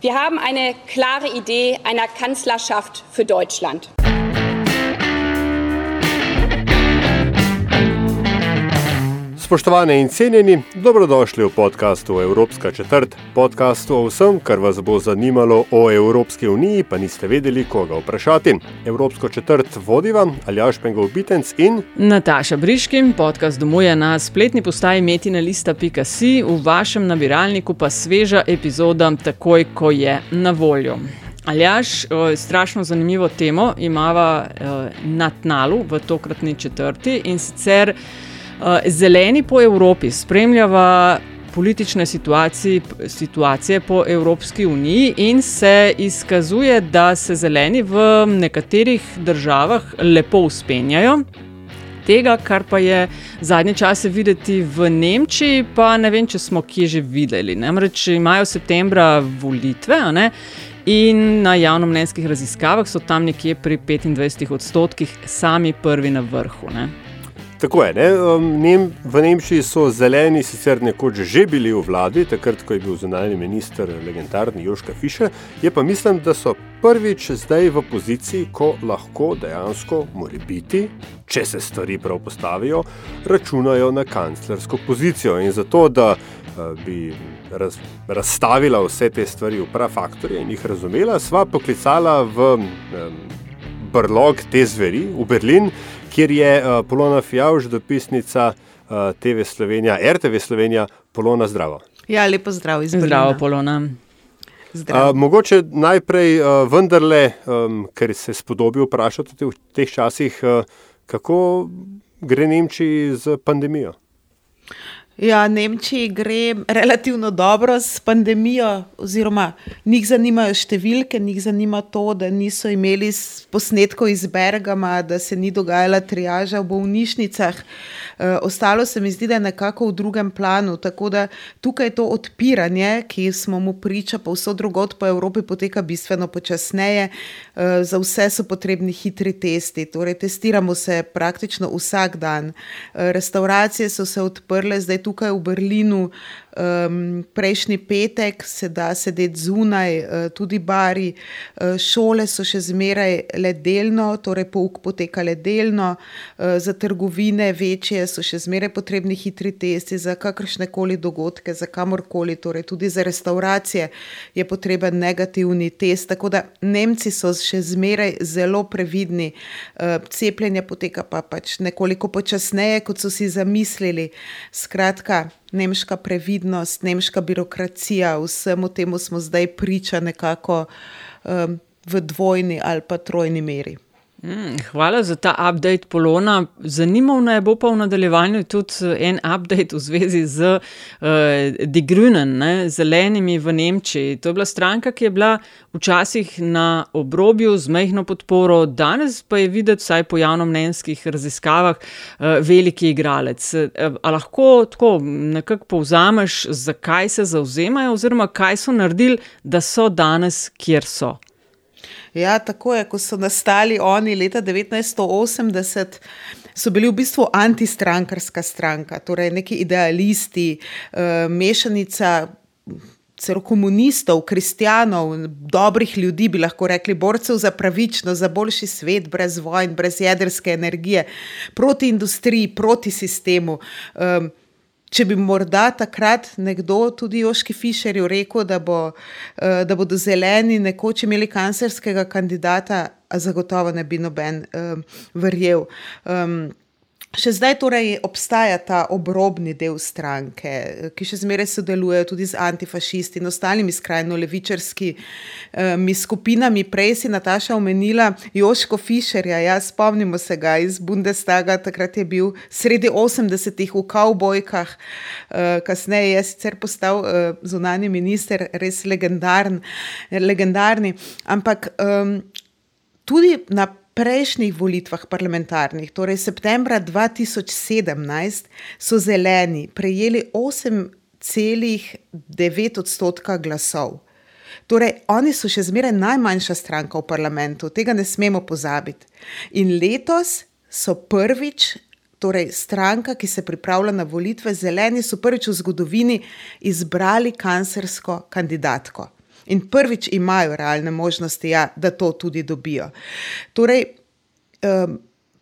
Wir haben eine klare Idee einer Kanzlerschaft für Deutschland. Spoštovane in cenjeni, dobrodošli v podkastu Evropska četrt, podkastu o vsem, kar vas bo zanimalo o Evropski uniji, pa niste vedeli, koga vprašati. Evropsko četrt vodiva Aljaš Pengov Bitenc in Nataša Briškin, podcast domuje na spletni postaji metinalista.si, v vašem nabiralniku pa sveža epizoda takoj, ko je na voljo. Aljaš, o, strašno zanimivo temo imava eh, na tnalu v tokratni četrti in sicer eh, zeleni po Evropi spremljava politične situacije, situacije po Evropski uniji in se izkazuje, da se zeleni v nekaterih državah lepo uspenjajo. Tega, kar pa je zadnje čase videti v Nemčiji, pa ne vem, če smo kje že videli. Namreč imajo septembra volitve, ne? In na javnomnenjskih raziskavah so tam nekje pri 25 odstotkih sami prvi na vrhu. Ne? Tako je. Ne? Nem, v Nemčiji so zeleni sicer nekoč že bili v vladi, takrat, ko je bil zunanji minister legendarni Joška Fischer, je pa mislim, da so prvič zdaj v poziciji, ko lahko dejansko, mora biti, če se stvari prav postavijo, računajo na kanclersko pozicijo. In zato, da uh, bi raz, razstavila vse te stvari v prav faktorje in jih razumela, sva poklicala v um, brlog te zveri v Berlin, kjer je uh, Polona Fjauž, dopisnica uh, TV Slovenija, RTV Slovenija, Polona Zdravo. Ja, lepo zdrav iz Zdravo, Berlina. Polona. Zdravo. Uh, mogoče najprej, uh, vendarle, um, ker se spodobi vprašati v teh časih, uh, kako gre Nemčiji z pandemijo. Ja, Nemčiji gre relativno dobro s pandemijo, oziroma njih zanimajo številke, njih zanima to, da niso imeli posnetkov iz Bergama, da se ni dogajala triaža v bolnišnicah. E, ostalo se mi zdi, da je nekako v drugem planu. Tako da tukaj to odpiranje, ki smo mu priča, pa vso drugot po Evropi poteka bistveno počasneje. E, za vse so potrebni hitri testi, torej testiramo se praktično vsak dan. E, restauracije so se odprle, zdaj tukaj v Berlinu. Um, prejšnji petek se da sedeti zunaj, uh, tudi bari, uh, šole so še zmeraj le delno, torej pouk poteka le delno, uh, za trgovine večje so še zmeraj potrebni hitri testi, za kakršne koli dogodke, za kamorkoli, torej tudi za restauracije je potreben negativni test. Tako da Nemci so še zmeraj zelo previdni, uh, cepljenje poteka pa pač nekoliko počasneje, kot so si zamislili. Skratka, nemška previdnost, nemška birokracija, vsemu temu smo zdaj priča nekako um, v dvojni ali pa trojni meri. Mm, hvala za ta update, Polona. Zanimivo me bo pa v nadaljevanju tudi eh, en update v zvezi z uh, Die Grünen, ne, zelenimi v Nemčiji. To je bila stranka, ki je bila včasih na obrobju z mehko podporo, danes pa je videti, vsaj po javnomnenjskih raziskavah, uh, veliki igralec. Uh, a lahko tako nekako povzameš, zakaj se zauzemajo, oziroma kaj so naredili, da so danes, kjer so. Ja, tako je, ko so nastali oni leta 1980. So bili v bistvu antistrankarska stranka, torej neki idealisti, uh, mešanica celo komunistov, kristijanov, dobrih ljudi, bi lahko rekli, borcev za pravičnost, za boljši svet, brez vojn, brez jedrske energije, proti industriji, proti sistemu. Um, Če bi morda takrat nekdo, tudi Joški Fišerju, rekel, da, bo, eh, da bodo zeleni nekoč imeli kanclerskega kandidata, zagotovo ne bi noben um, verjel. Um, Še zdaj torej obstaja ta obrobni del stranke, ki še zmeraj sodeluje tudi z antifašisti in ostalimi skrajno levičarskimi skupinami. Prej si Nataša omenila Joško Fišerja, ja, spomnimo se ga iz Bundestaga, takrat je bil sredi 80-ih v kavbojkah, kasneje je sicer postal zunani minister, res legendarn, legendarni. Ampak um, tudi na prejšnjih volitvah parlamentarnih, torej septembra 2017, so zeleni prejeli 8,9 odstotka glasov. Torej, oni so še zmeraj najmanjša stranka v parlamentu, tega ne smemo pozabiti. In letos so prvič, torej stranka, ki se pripravlja na volitve, zeleni so prvič v zgodovini izbrali kancersko kandidatko. In prvič imajo realne možnosti, ja, da to tudi dobijo. Torej, um,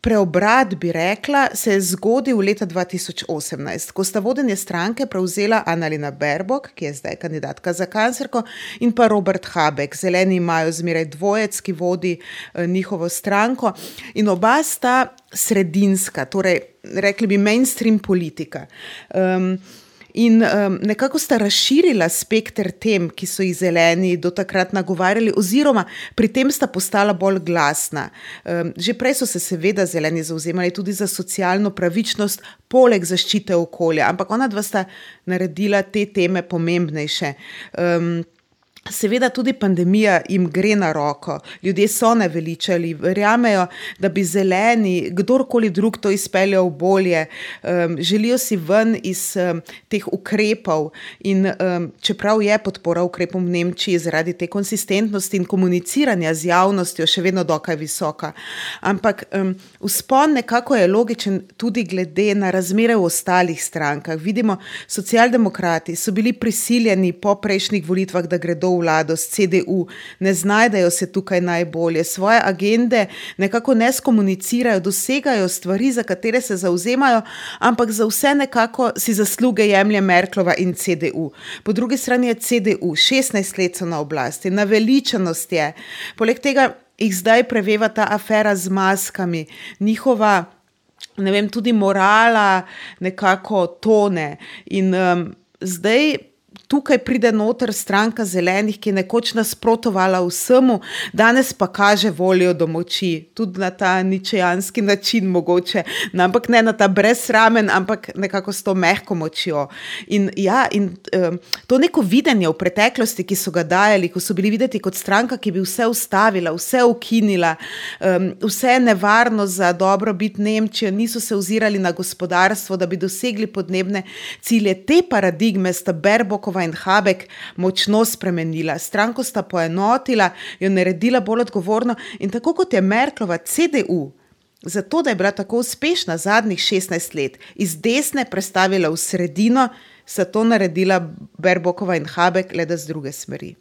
preobrat, bi rekla, se je zgodil leta 2018, ko sta vodenje stranke prevzela Annalina Berbok, ki je zdaj kandidatka za kancerko, in pa Robert Habek. Zeleni imajo zmeraj dvojec, ki vodi uh, njihovo stranko. In oba sta sredinska, torej rekli bi mainstream politika. Um, In um, nekako sta razširila spekter tem, ki so jih zeleni do takrat nagovarjali, oziroma pri tem sta postala bolj glasna. Um, že prej so se seveda zeleni zauzemali tudi za socialno pravičnost, poleg zaščite okolja, ampak ona dva sta naredila te teme pomembnejše. Um, Seveda tudi pandemija jim gre na roko, ljudje so neveličali, verjamejo, da bi zeleni, kdorkoli drug to izpeljal bolje, um, želijo si ven iz um, teh ukrepov. In um, čeprav je podpora ukrepom v Nemčiji zaradi te konsistentnosti in komuniciranja z javnostjo še vedno dokaj visoka, ampak um, vzpon nekako je logičen tudi glede na razmere v ostalih strankah. Vidimo, socialdemokrati so bili prisiljeni po prejšnjih volitvah, da gredo vlado s CDU, ne znajdejo se tukaj najbolje, svoje agende nekako ne skomunicirajo, dosegajo stvari, za katere se zauzemajo, ampak za vse nekako si zasluge jemlje Merklova in CDU. Po drugi strani je CDU, 16 let so na oblasti, naveličanost je. Poleg tega jih zdaj preveva ta afera z maskami, njihova. Ne vem, tudi morala nekako tone. In um, zdaj tukaj pride noter stranka zelenih, ki je nekoč nasprotovala vsemu, danes pa kaže voljo do moči, tudi na ta ničejanski način, mogoče, no, ampak ne na ta brezramen, ampak nekako s to mehko močjo. In, ja, in um, to neko videnje v preteklosti, ki so ga dajali, ko so bili videti kot stranka, ki bi vse ustavila, vse ukinila, um, vse je nevarno za dobrobit Nemčije, niso se ozirali na gospodarstvo, da bi dosegli podnebne cilje. Te paradigme sta Berbokova. Merklova in Habek močno spremenila. Stranko sta poenotila, jo naredila bolj odgovorno in tako kot je Merklova CDU. Zato, da je bila tako uspešna zadnjih 16 let, iz desne prestavila v sredino, so to naredila Berbokova in Habek, le da z druge smeri.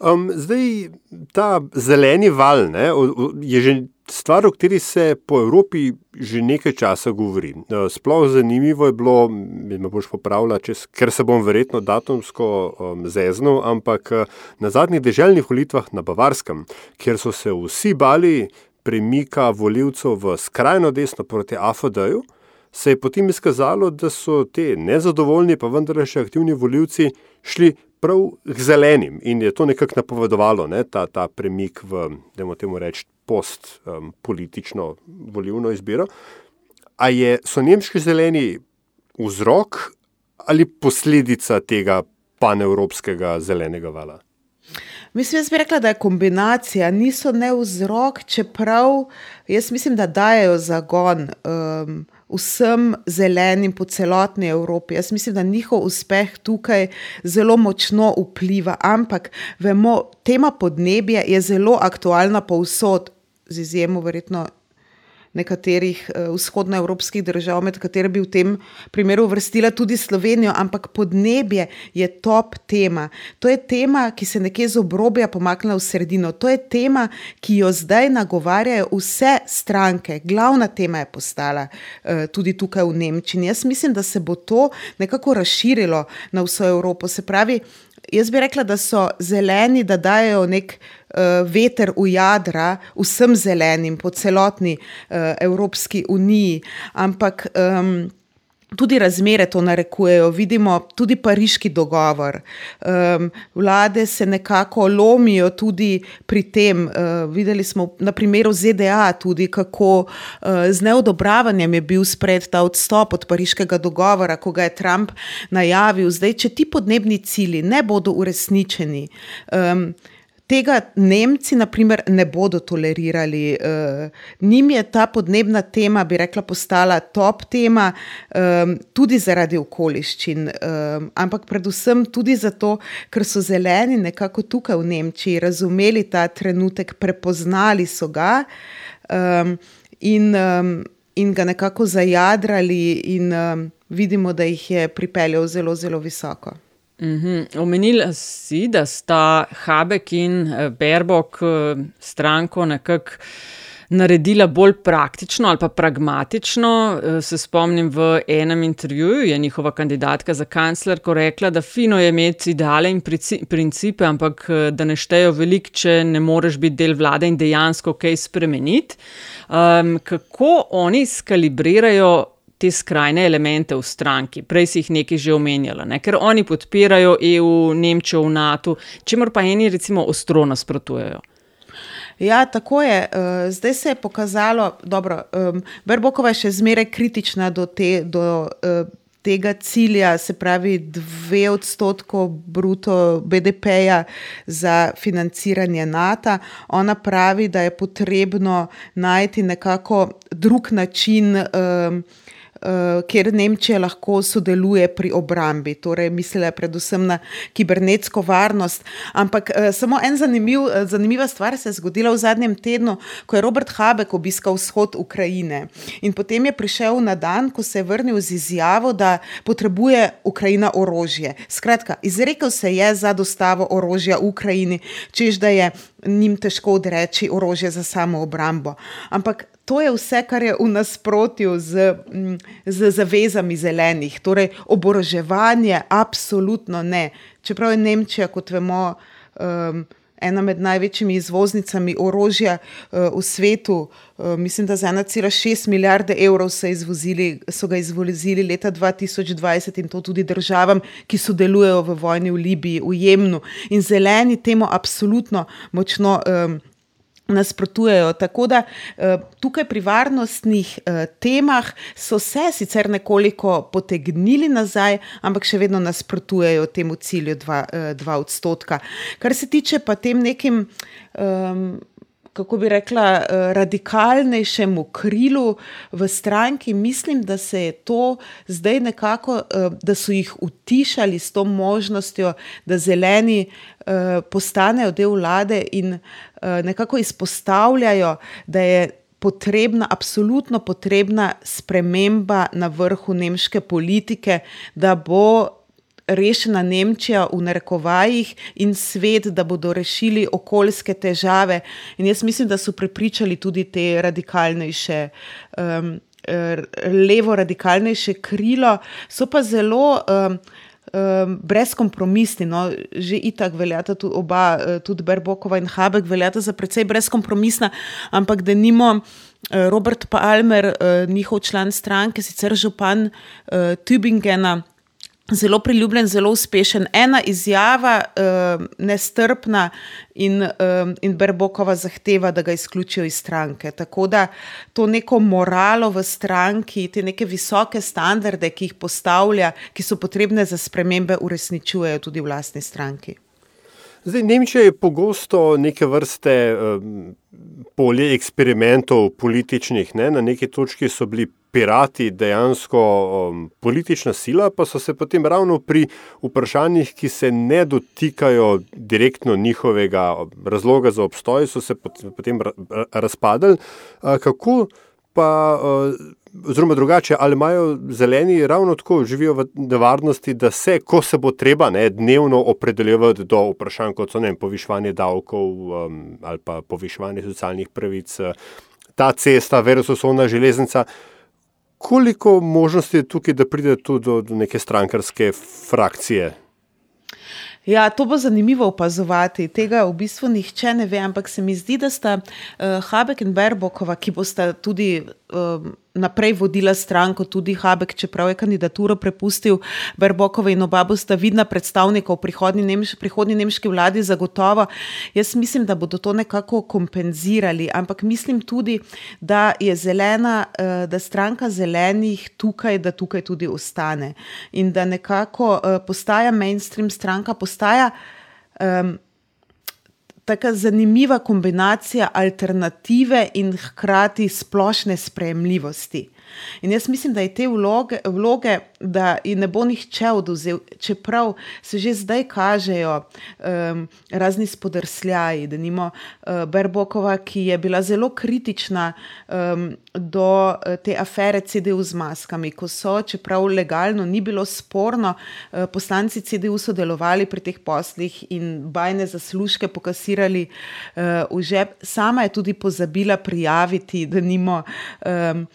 Um, zdaj, ta zeleni val ne, je že stvar, o kateri se po Evropi že nekaj časa govori. Uh, sploh zanimivo je bilo, me boš popravila, čez, ker se bom verjetno datumsko um, zeznil, ampak uh, na zadnjih državnih volitvah na Bavarskem, kjer so se vsi bali premika voljivcev v skrajno desno proti AFD-ju, se je potem izkazalo, da so te nezadovoljni, pa vendar še aktivni voljivci šli prav k zelenim in je to nekako napovedovalo, ne, ta, ta premik v, da moramo temu reči, post-politično um, volivno izbiro. A je, so nemški zeleni vzrok ali posledica tega panevropskega zelenega vala? Mislim, jaz bi rekla, da je kombinacija, niso ne vzrok, čeprav jaz mislim, da dajo zagon. Um, vsem zelenim po celotni Evropi. Jaz mislim, da njihov uspeh tukaj zelo močno vpliva, ampak vemo, tema podnebja je zelo aktualna povsod, z izjemo verjetno nekaterih uh, vzhodnoevropskih držav, med katere bi v tem primeru vrstila tudi Slovenijo, ampak podnebje je top tema. To je tema, ki se nekje z obrobja pomakne v sredino. To je tema, ki jo zdaj nagovarjajo vse stranke. Glavna tema je postala uh, tudi tukaj v Nemčiji. Jaz mislim, da se bo to nekako razširilo na vso Evropo. Se pravi, jaz bi rekla, da so zeleni, da dajo nek uh, veter v jadra vsem zelenim po celotni uh, Evropski uniji. Ampak. Um, Tudi razmere to narekujejo, vidimo tudi pariški dogovor. Um, vlade se nekako lomijo tudi pri tem. Uh, videli smo na primeru ZDA tudi, kako uh, z neodobravanjem je bil sprejet ta odstop od pariškega dogovora, ko ga je Trump najavil. Zdaj, če ti podnebni cilji ne bodo uresničeni. Um, tega Nemci, naprimer, ne bodo tolerirali. Uh, njim je ta podnebna tema, bi rekla, postala top tema, um, tudi zaradi okoliščin, um, ampak predvsem tudi zato, ker so zeleni nekako tukaj v Nemčiji razumeli ta trenutek, prepoznali so ga um, in, um, in ga nekako zajadrali, in um, vidimo, da jih je pripeljal zelo, zelo visoko. Mhm. Omenila si, da sta Habek in eh, Berbok eh, stranko nekako naredila bolj praktično ali pa pragmatično. Eh, se spomnim v enem intervjuju, je njihova kandidatka za kanclerko rekla, da fino je imeti ideale in principe, ampak da ne štejo veliko, če ne moreš biti del vlade in dejansko kaj spremeniti. Um, kako oni skalibrirajo te skrajne elemente v stranki. Prej si jih nekaj že omenjala, ne? ker oni podpirajo EU, Nemčijo v NATO, čemor pa eni recimo ostro nasprotujejo. Ja, tako je. Eh, zdaj se je pokazalo, da je Berbokova še zmeraj kritična do, te, do eh, tega cilja, se pravi, dve odstotkov bruto BDP-ja za financiranje NATO. Ona pravi, da je potrebno najti nekako drug način. Um, uh, kjer Nemčija lahko sodeluje pri obrambi. Torej, mislila je predvsem na kibernetsko varnost. Ampak uh, samo en zanimiv, uh, zanimiva stvar se je zgodila v zadnjem tednu, ko je Robert Habek obiskal vzhod Ukrajine. In potem je prišel na dan, ko se je vrnil z izjavo, da potrebuje Ukrajina orožje. Skratka, izrekel se je za dostavo orožja Ukrajini, čež da je njim težko odreči orožje za samo obrambo. Ampak to je vse, kar je v nasprotju z, mm, z zavezami zelenih. Torej, oboroževanje, absolutno ne. Čeprav je Nemčija, kot vemo, um, ena med največjimi izvoznicami orožja uh, v svetu, uh, mislim, da za 1,6 milijarde evrov izvozili, so ga izvozili leta 2020 in to tudi državam, ki sodelujejo v vojni v Libiji, v Jemnu. In zeleni temu absolutno močno. Um, nasprotujejo. Tako da eh, tukaj pri varnostnih eh, temah so se sicer nekoliko potegnili nazaj, ampak še vedno nasprotujejo temu cilju 2 eh, odstotka. Kar se tiče pa tem nekim. Um, Kako bi rekla, radikalnejšemu krilu v stranki, mislim, da se je to zdaj nekako, da so jih utišali s to možnostjo, da zeleni postanejo del vlade in Eh, nekako izpostavljajo, da je potrebna, absolutno potrebna sprememba na vrhu nemške politike, da bo rešena Nemčija v narekovajih in svet, da bodo rešili okoljske težave. In jaz mislim, da so prepričali tudi te radikalnejše. Um, Levo radikalnejše krilo, so pa zelo um, um, brezkompromisni. No, že itak veljata tudi oba, eh, tudi Berbokova in Habek, veljata za precej brezkompromisna, ampak da nimo. Eh, Robert Palmer, eh, njihov član stranke, sicer župan Tübingena, zelo priljubljen, zelo uspešen. Ena izjava, uh, nestrpna, in, uh, in Berbokova zahteva, da ga izključijo iz stranke. Tako da to neko moralo v stranki, te neke visoke standarde, ki jih postavlja, ki so potrebne za spremembe, uresničujejo tudi v vlastni stranki. Zdaj, Nemčija je pogosto neke vrste um, polje eksperimentov političnih. Ne? Na neki točki so bili pirati dejansko um, politična sila, pa so se potem ravno pri vprašanjih, ki se ne dotikajo direktno njihovega razloga za obstoj, so se potem razpadli. Uh, kako pa, uh, oziroma drugače, ali imajo zeleni ravno tako živijo v nevarnosti, da se, ko se bo treba ne, dnevno opredeljevati do vprašanj, kot so ne, poviševanje davkov um, ali pa poviševanje socialnih pravic, uh, ta cesta, verososovna železnica koliko možnosti je tukaj, da pride tudi do, do neke strankarske frakcije? Ja, to bo zanimivo opazovati. Tega v bistvu nihče ne ve, ampak se mi zdi, da sta uh, Habek in Berbokova, ki bosta tudi. Uh, naprej vodila stranko, tudi Habek, čeprav je kandidaturo prepustil Berbokovi in oba bosta vidna predstavnika v prihodnji, nemš prihodnji nemški vladi, zagotovo. Jaz mislim, da bodo to nekako kompenzirali, ampak mislim tudi, da je zelena, eh, da stranka zelenih tukaj, da tukaj tudi ostane in da nekako eh, postaja mainstream stranka, postaja. Um, Taka zanimiva kombinacija alternative in hkrati splošne sprejemljivosti. In jaz mislim, da je te vloge, vloge da ji ne bo nihče oduzel, čeprav se že zdaj kažejo um, razni spodrsljaji. Da nimo uh, Berbokova, ki je bila zelo kritična um, do uh, te afere CDU z maskami, ko so, čeprav legalno ni bilo sporno, uh, poslanci CDU so delovali pri teh poslih in bajne zaslužke pokasirali uh, v žep. Sama je tudi pozabila prijaviti, da nimo um,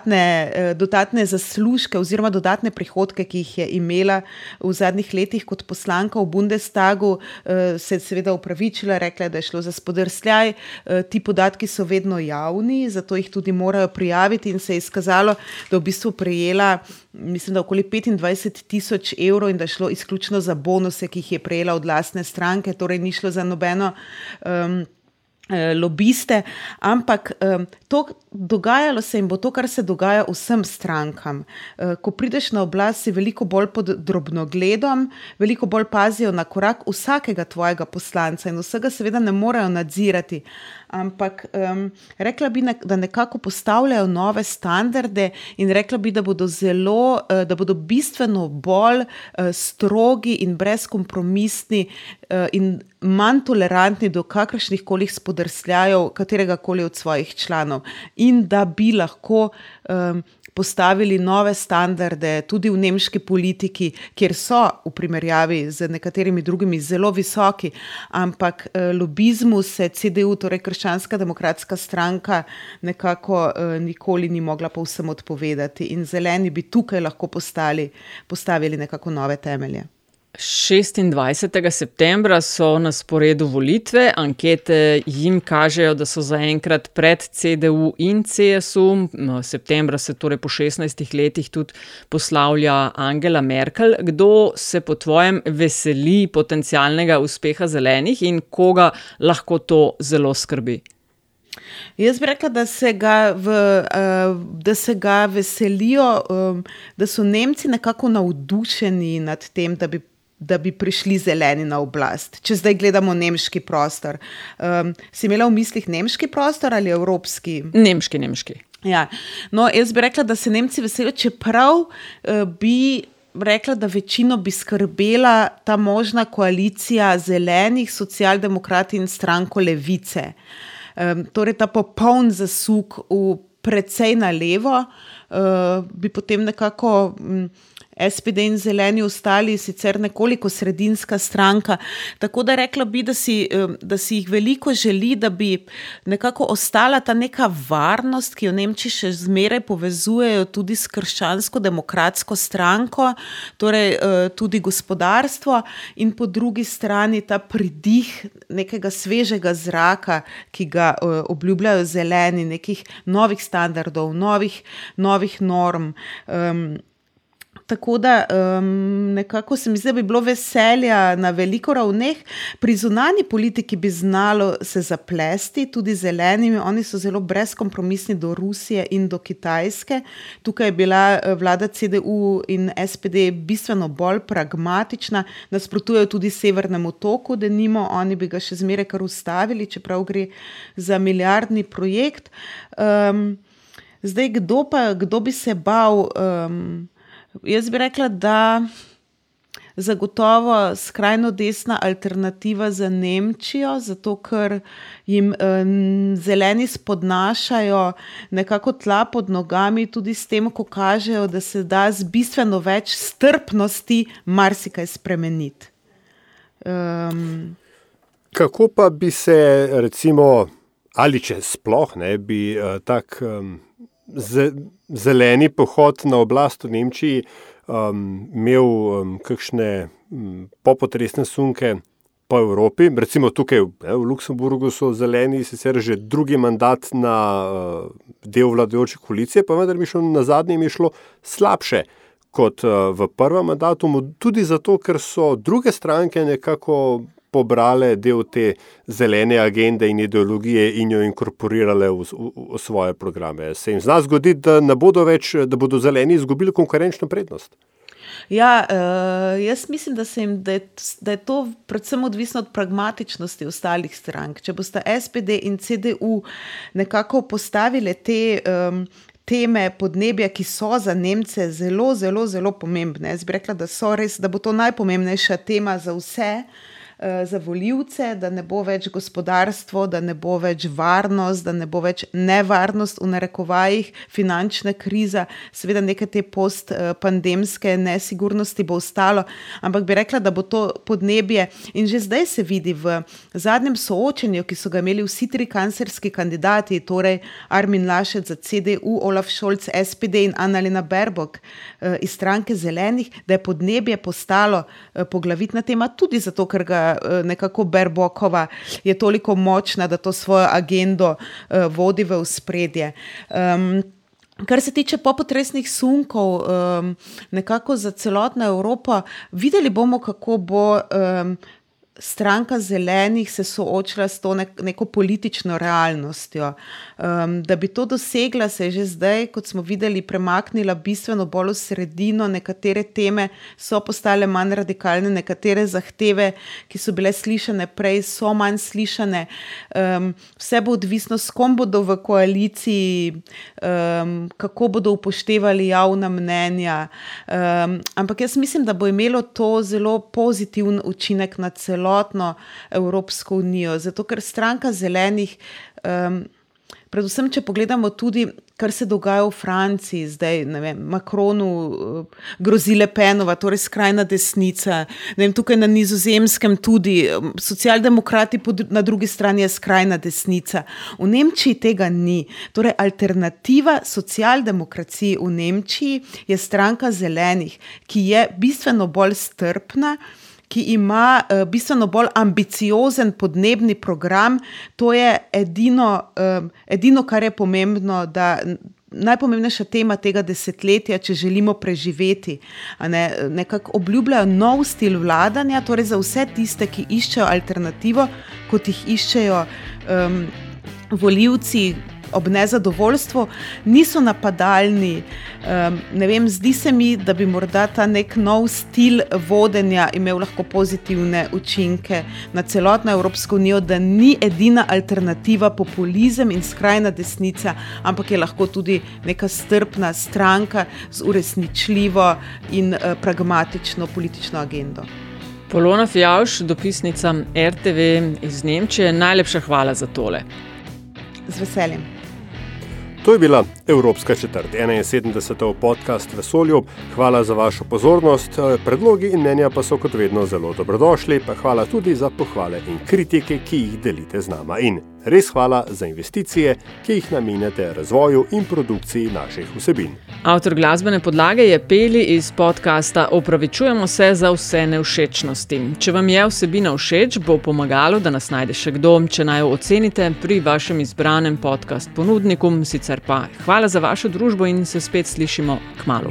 dodatne, uh, dodatne zaslužke oziroma dodatne prihodke, ki jih je imela v zadnjih letih kot poslanka v Bundestagu, eh, se je seveda upravičila, rekla, da je šlo za spodrsljaj. Eh, ti podatki so vedno javni, zato jih tudi morajo prijaviti in se je izkazalo, da je v bistvu prejela, mislim, da okoli 25 tisoč evrov in da je šlo izključno za bonuse, ki jih je prejela od lastne stranke, torej ni šlo za nobeno. Um, Eh, lobiste, ampak to dogajalo se jim bo to, kar se dogaja vsem strankam. Eh, ko prideš na oblast, si veliko bolj pod drobnogledom, veliko bolj pazijo na korak vsakega tvojega poslanca in vsega seveda ne morejo nadzirati ampak um, rekla bi, da nekako postavljajo nove standarde in rekla bi, da bodo zelo, uh, da bodo bistveno bolj strogi in brezkompromisni in manj tolerantni do kakršnih koli spodrsljajev katerega koli od svojih članov in da bi lahko um, postavili nove standarde tudi v nemški politiki, kjer so v primerjavi z nekaterimi drugimi zelo visoki, ampak eh, lobizmu se CDU, torej Krščanska demokratska stranka, nekako eh, nikoli ni mogla povsem odpovedati in zeleni bi tukaj lahko postali, postavili nekako nove temelje. 26. septembra so na sporedu volitve, ankete jim kažejo, da so zaenkrat pred CDU in CSU. No, septembra se torej po 16 letih tudi poslavlja Angela Merkel. Kdo se po tvojem veseli potencialnega uspeha zelenih in koga lahko to zelo skrbi? Jaz bi rekla, da se ga, v, uh, da se ga veselijo, um, da so Nemci nekako navdušeni nad tem, da bi da bi prišli zeleni na oblast. Če zdaj gledamo nemški prostor. Um, si imela v mislih nemški prostor ali evropski? Nemški, nemški. Ja. No, jaz bi rekla, da se Nemci veselijo, čeprav uh, bi. Rekla, da večino bi skrbela ta možna koalicija zelenih, socialdemokrati in stranko levice. Um, torej, ta popoln zasuk v precej na levo uh, bi potem nekako. Um, SPD in zeleni ostali sicer nekoliko sredinska stranka. Tako da rekla bi, da si, da si jih veliko želi, da bi nekako ostala ta neka varnost, ki jo Nemčiji še zmeraj povezujejo tudi s krščansko-demokratsko stranko, torej eh, tudi gospodarstvo, in po drugi strani ta pridih nekega svežega zraka, ki ga eh, obljubljajo zeleni, nekih novih standardov, novih, novih norm. Um, Tako da um, nekako se mi zdi, da bi bilo veselja na veliko ravneh. Pri zunani politiki bi znalo se zaplesti, tudi zelenimi. Oni so zelo brezkompromisni do Rusije in do Kitajske. Tukaj je bila eh, vlada CDU in SPD bistveno bolj pragmatična, nasprotujejo tudi Severnemu toku, da nimo, oni bi ga še zmeraj kar ustavili, čeprav gre za milijardni projekt. Um, zdaj, kdo pa, kdo bi se bal? Um, Jaz bi rekla, da zagotovo skrajno desna alternativa za Nemčijo, zato ker jim um, zeleni spodnašajo nekako tla pod nogami, tudi s tem, ko kažejo, da se da z bistveno več strpnosti marsikaj spremeniti. Um, Kako pa bi se, recimo, ali če sploh ne bi uh, tak. Um, zeleni pohod na oblast v Nemčiji um, imel um, kakšne um, popotresne sunke po Evropi. Recimo tukaj ne, v Luksemburgu so zeleni sicer že drugi mandat na uh, del vladajoče koalicije, pa vendar mi šlo na zadnje mi šlo slabše. Kot uh, v prvem mandatu, tudi zato, ker so druge stranke nekako pobrale del te zelene agende in ideologije in jo inkorporirale v, v, v svoje programe. Se jim zna zgoditi, da ne bodo več, da bodo zeleni izgubili konkurenčno prednost? Ja, uh, jaz mislim, da, jim, da, je, da je to predvsem odvisno od pragmatičnosti ostalih strank. Če boste SPD in CDU nekako postavili te. Um, Teme podnebja, ki so za Nemce zelo, zelo, zelo pomembne. Jaz bi rekla, da, res, da bo to najpomembnejša tema za vse, uh, Eh, za voljivce, da ne bo več gospodarstvo, da ne bo več varnost, da ne bo več nevarnost v narekovajih, finančna kriza, seveda nekaj te postpandemske nesigurnosti bo ostalo, ampak bi rekla, da bo to podnebje. In že zdaj se vidi v zadnjem soočenju, ki so ga imeli vsi tri kancerski kandidati, torej Armin Lašet za CDU, Olaf Scholz, SPD in Annalena Berbok eh, iz stranke zelenih, da je podnebje postalo eh, poglavitna tema tudi zato, ker ga Eh, nekako Berbokova je toliko močna, da to svojo agendo eh, vodi v spredje. Um, Kar se tiče popotresnih sunkov, um, nekako za celotno Evropo, videli bomo, kako bo um, stranka zelenih se soočila s to neko politično realnostjo. Um, da bi to dosegla, se je že zdaj, kot smo videli, premaknila bistveno bolj v sredino. Nekatere teme so postale manj radikalne, nekatere zahteve, ki so bile slišane prej, so manj slišane. Um, vse bo odvisno, s kom bodo v koaliciji, um, kako bodo upoštevali javna mnenja. Um, ampak jaz mislim, da bo imelo to zelo pozitiven učinek na celo celotno Evropsko unijo. Zato, ker stranka zelenih, um, predvsem, če pogledamo tudi, kar se dogaja v Franciji, zdaj, ne vem, Makronu, uh, grozi Lepenova, torej skrajna desnica, ne vem, tukaj na nizozemskem tudi, socialdemokrati na drugi strani je skrajna desnica. V Nemčiji tega ni. Torej, alternativa socialdemokraciji v Nemčiji je stranka zelenih, ki je bistveno bolj strpna ki ima uh, bistveno bolj ambiciozen podnebni program. To je edino, uh, edino kar je pomembno. Najpomembnejša tema tega desetletja, če želimo preživeti, ne, nekako obljubljajo nov stil vladanja, torej za vse tiste, ki iščejo alternativo, kot jih iščejo um, voljivci, ob nezadovoljstvu, niso napadalni. Um, vem, zdi se mi, da bi morda ta nek nov stil vodenja imel lahko pozitivne učinke na celotno Evropsko unijo, da ni edina alternativa populizem in skrajna desnica, ampak je lahko tudi neka strpna stranka z uresničljivo in uh, pragmatično politično agendo. Polona Fjauš, dopisnica RTV iz Nemčije, najlepša hvala za tole. Z veseljem. To je bila Evropska četrt, 71. podcast Vesolju. Hvala za vašo pozornost. Predlogi in mnenja pa so kot vedno zelo dobrodošli, pa hvala tudi za pohvale in kritike, ki jih delite z nama. In res hvala za investicije, ki jih namenjate razvoju in produkciji naših vsebin. Avtor glasbene podlage je Peli iz podcasta Opravičujemo se za vse neušečnosti. Če vam je vsebina všeč, bo pomagalo, da nas najde še kdo, če naj jo ocenite pri vašem izbranem podcast ponudniku. Sicer pa hvala za vašo družbo in se spet slišimo k malu.